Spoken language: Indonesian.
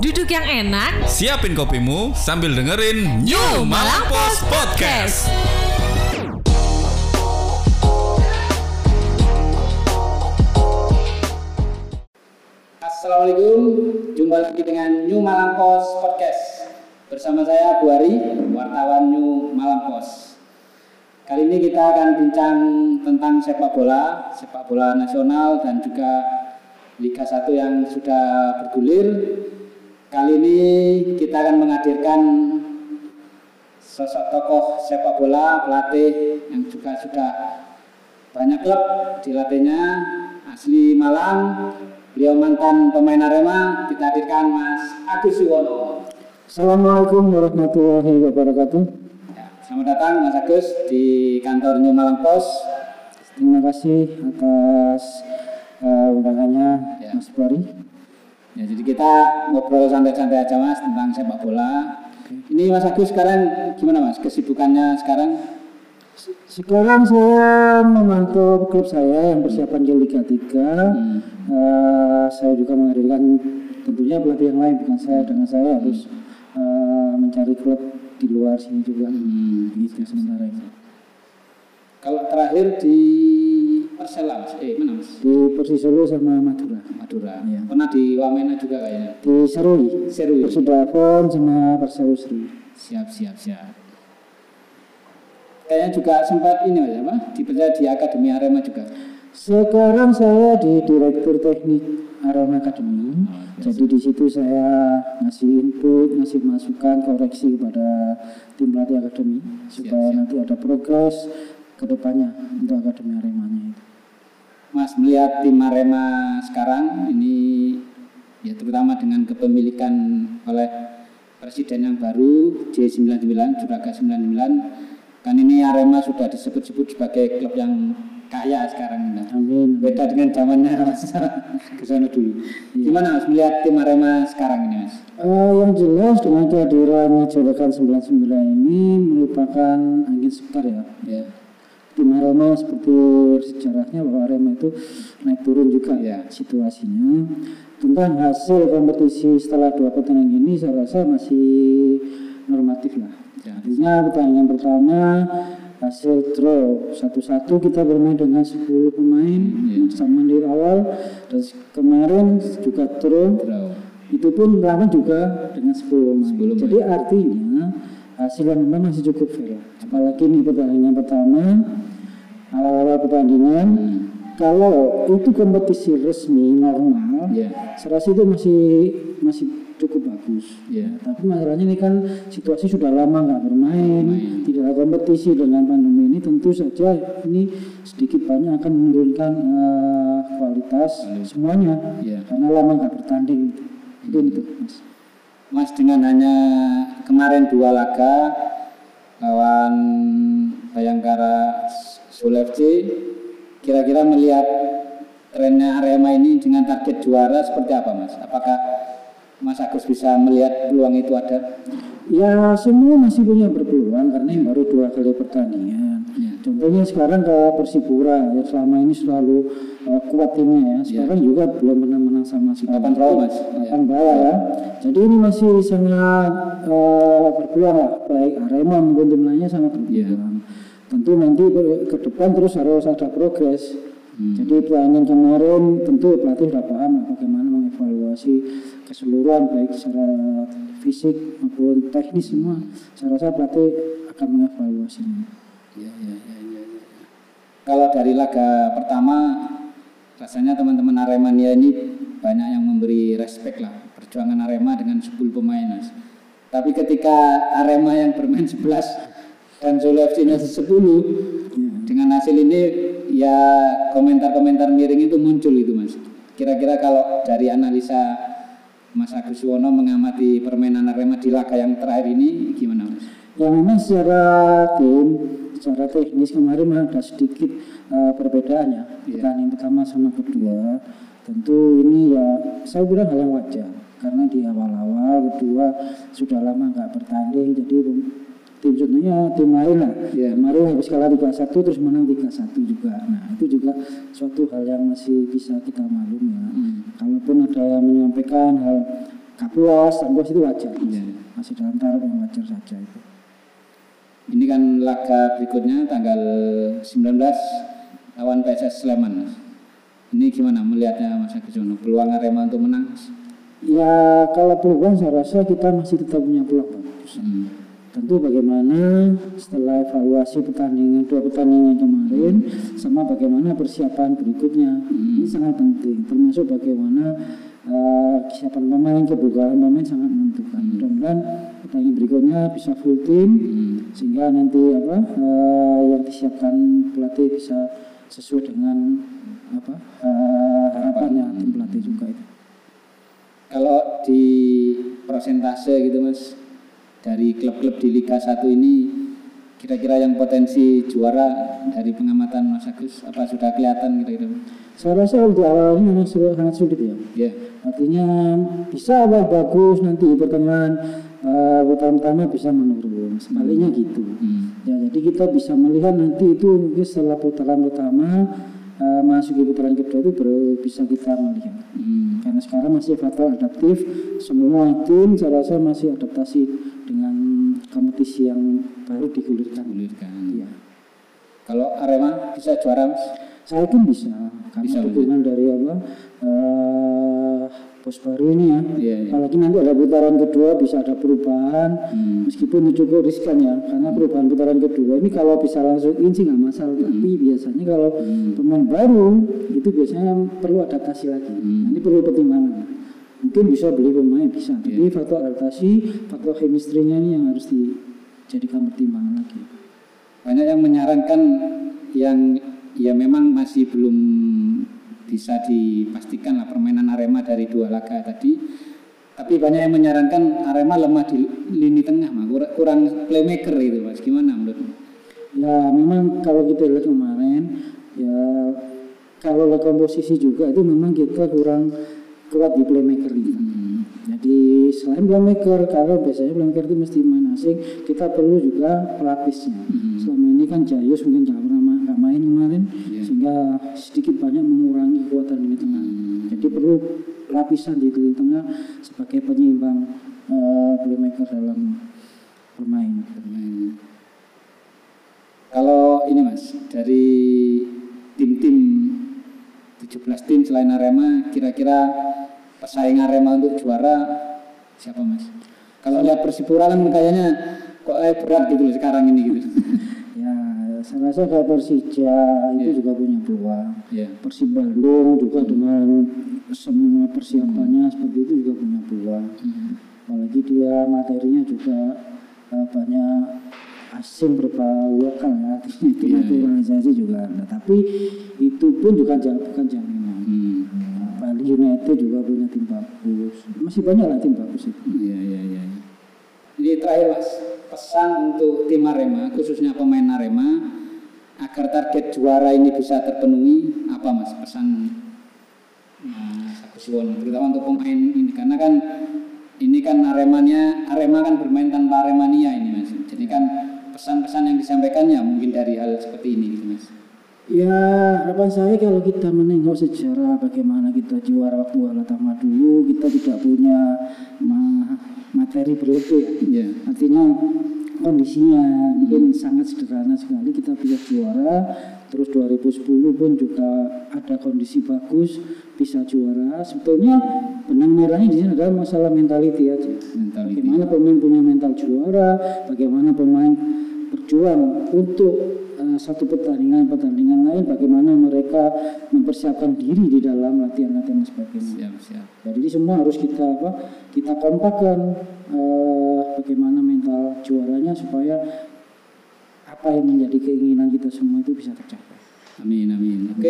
Duduk yang enak, Siapin kopimu sambil dengerin New Malang Post Podcast. Assalamualaikum, jumpa lagi dengan New Malang Post Podcast. Bersama saya Bu Ari, wartawan New Malang Post. Kali ini kita akan bincang tentang sepak bola Sepak bola nasional dan juga Liga 1 yang sudah bergulir Kali ini kita akan menghadirkan sosok tokoh sepak bola, pelatih yang juga sudah banyak klub dilatihnya asli Malang beliau mantan pemain Arema kita hadirkan Mas Agus Yuwono Assalamualaikum warahmatullahi wabarakatuh. ya, selamat datang Mas Agus di kantor New Malang Pos Terima kasih atas uh, undangannya Ya. Mas Bari. Ya jadi kita ngobrol santai-santai aja Mas tentang sepak bola ini Mas Agus sekarang gimana Mas kesibukannya sekarang Sekarang saya memantau klub saya yang persiapan di Liga 3. Hmm. Eh, saya juga menghadirkan tentunya pelatih yang lain bukan saya dengan saya harus eh, mencari klub di luar sini juga. Hmm. Gitu sementara ini. kalau terakhir di Persela Mas eh mana Mas Di Persis Solo sama Madura. Madura Iya. pernah di Wamena juga kayaknya Di Serui. Serui Persudavon sama Perseru Serui. siap siap siap kayaknya juga sempat ini Mas apa dipercaya di Akademi Arema juga Sekarang saya di Direktur Teknik Arema Academy. Jadi di situ saya ngasih input, ngasih masukan, koreksi kepada tim pelatih akademi supaya nanti ada progres ke depannya untuk akademi Aremanya itu. Mas melihat tim Arema sekarang ini ya terutama dengan kepemilikan oleh presiden yang baru J99 Juraga 99 kan ini Arema sudah disebut-sebut sebagai klub yang kaya sekarang nah. Amin. beda dengan zamannya Mas ke sana dulu gimana Mas melihat tim Arema sekarang ini Mas Eh, yang jelas dengan kehadirannya Juragan 99 ini merupakan angin segar ya. ya Tim Arema seperti sejarahnya bahwa Arema itu naik turun juga Ya. situasinya. Tentang hasil kompetisi setelah dua pertandingan ini saya rasa masih normatif lah. Ya. Artinya pertandingan pertama hasil draw satu-satu kita bermain dengan 10 pemain sama di awal dan kemarin juga draw draw itu pun lawan juga dengan 10 pemain. 10 Jadi artinya hasil yang memang masih cukup fair. Apalagi ini pertandingan pertama awal-awal pertandingan kalau itu kompetisi resmi normal ya saya rasa itu masih masih cukup bagus. ya Tapi masalahnya ini kan situasi sudah lama nggak bermain, Bermain. tidak ada kompetisi dengan pandemi ini tentu saja ini sedikit banyak akan menurunkan eh, kualitas semuanya Iya. karena lama nggak bertanding. Itu itu mas. Mas dengan hanya kemarin dua laga lawan Bayangkara Sulawesi, kira-kira melihat trennya Arema ini dengan target juara seperti apa Mas? Apakah Mas Agus bisa melihat peluang itu ada? Ya semua masih punya berpeluang karena yang baru dua kali pertandingan. Iya. Contohnya sekarang ke Persipura yang selama ini selalu eh, kuat timnya ya. Sekarang juga belum pernah menang sama sekali. Papan bawah, Mas. Papan bawah ya. Jadi ini masih sangat eh, berpeluang lah. Baik Arema maupun tim lainnya sangat berpeluang. Tentu nanti ke depan terus harus ada progres. Jadi pertandingan kemarin tentu pelatih sudah paham bagaimana mengevaluasi keseluruhan baik secara fisik maupun teknis semua. Saya rasa pelatih akan mengevaluasinya. Ya, ya, ya, ya, ya. Kalau dari laga pertama, rasanya teman-teman Aremania ini banyak yang memberi respect lah perjuangan Arema dengan 10 pemain mas. Tapi ketika Arema yang bermain 11 dan nya 10 dengan hasil ini ya komentar-komentar miring itu muncul itu mas. Kira-kira kalau dari analisa Mas Agus Wono mengamati permainan Arema di laga yang terakhir ini gimana mas? Ya memang secara tim, secara teknis kemarin memang ada sedikit eh, perbedaannya. Pertandingan pertama sama kedua, tentu ini ya saya bilang hal yang wajar karena di awal-awal kedua sudah lama nggak bertanding, jadi tim contohnya tim lain lah. Iya. Kemarin habis kalah 3-1 terus menang 3-1 juga. Nah, itu juga suatu hal yang masih bisa kita maklum ya. Kalaupun ada yang menyampaikan hal gak puas, dan puas itu wajar. Iya. Masih dalam taraf yang wajar saja itu. Ini kan laga berikutnya tanggal 19 lawan PSS Sleman. Ini gimana melihatnya Mas Agus? Peluang Arema untuk menang? Ya kalau peluang saya rasa kita masih tetap punya peluang bagus. Hmm. Tentu bagaimana setelah evaluasi pertandingan dua pertandingan kemarin sama bagaimana persiapan berikutnya. Ini sangat penting termasuk bagaimana eh, kesiapan pemain kebugaran pemain sangat menentukan. Mudah-mudahan pertandingan berikutnya bisa full team sehingga nanti apa eh, yang disiapkan pelatih bisa sesuai dengan apa eh, harapannya tim pelatih juga itu. Kalau di persentase gitu Mas dari klub-klub di Liga 1 ini kira-kira yang potensi juara dari pengamatan Mas Agus apa sudah kelihatan kira-kira? saya rasa untuk awal ini memang sudah sangat sulit ya Ya. Artinya bisa apa bagus nanti di pertengahan uh, pertama bisa menurun. Sebaliknya gitu. Hmm. Ya, jadi kita bisa melihat nanti itu mungkin setelah putaran pertama uh, masuk ke putaran kedua itu baru bisa kita melihat. Hmm. Karena sekarang masih faktor adaptif, semua tim saya rasa masih adaptasi kompetisi yang baru digulirkan. Gulirkan. Iya. Kalau Arema bisa juara Mas? Saya yakin bisa, karena Bisa, dukungan dari apa eh bos baru ini ya. Iya, iya. Apalagi nanti ada putaran kedua bisa ada perubahan, Hmm. meskipun itu cukup riskan ya, karena perubahan putaran kedua ini kalau bisa langsung in sih nggak masalah, Hmm. tapi biasanya kalau pemain baru itu biasanya perlu adaptasi lagi. Hmm. Ini perlu pertimbangan. Mungkin bisa beli pemain bisa, tapi Iya. faktor adaptasi, faktor chemistry-nya ini yang harus dijadikan pertimbangan lagi. Banyak yang menyarankan yang ya memang masih belum bisa dipastikan lah permainan Arema dari dua laga tadi. Tapi banyak yang menyarankan Arema lemah di lini tengah, mah kurang, kurang playmaker itu, mas. Gimana menurutmu? Ya memang kalau kita lihat kemarin ya kalau komposisi juga itu memang kita kurang kuat di playmaker itu. Jadi selain playmaker karena biasanya playmaker itu mesti main asing, kita perlu juga pelapisnya. Selama ini kan Jayus mungkin nggak pernah nggak main kemarin, Iya. sehingga sedikit banyak mengurangi kekuatan di tengah. Jadi perlu lapisan di lini tengah sebagai penyeimbang eh, playmaker dalam bermain. Bermain. Kalau ini mas, dari tim-tim 17 tim selain Arema, kira-kira pesaing Arema untuk juara siapa mas? Kalau lihat Persipura kan kayaknya kok eh, berat gitu loh sekarang ini gitu. Ya, saya rasa kayak Persija itu Iya. juga punya peluang. ya. Persib Bandung juga dengan semua persiapannya seperti itu juga punya peluang. Apalagi dia materinya juga eh, banyak asing berupa lokal ya, Iya, naturalisasi juga ada. Tapi itu pun juga bukan jaminan. United juga punya tim bagus. Masih banyak lah tim bagus itu. Iya, iya, iya. Jadi terakhir mas, pesan untuk tim Arema, khususnya pemain Arema, agar target juara ini bisa terpenuhi, apa mas pesan Mas Agus Yuwono, terutama untuk pemain ini, karena kan ini kan Aremanya, Arema kan bermain tanpa Aremania ini mas, jadi kan pesan-pesan yang disampaikannya mungkin dari hal seperti ini gitu mas. Ya harapan saya kalau kita menengok sejarah bagaimana kita juara waktu Alatama dulu kita tidak punya ma- materi berlebih ya. Iya. Artinya kondisinya mungkin sangat sederhana sekali kita bisa juara terus 2010 pun juga ada kondisi bagus bisa juara sebetulnya benang merahnya di sini adalah masalah mentality aja Mentality. bagaimana pemain punya mental juara bagaimana pemain berjuang untuk satu pertandingan pertandingan lain bagaimana mereka mempersiapkan diri di dalam latihan-latihan dan sebagainya Siap, siap. jadi ini semua harus kita apa? Kita kompakkan eh, bagaimana mental juaranya supaya apa yang menjadi keinginan kita semua itu bisa tercapai. Amin, amin. Oke,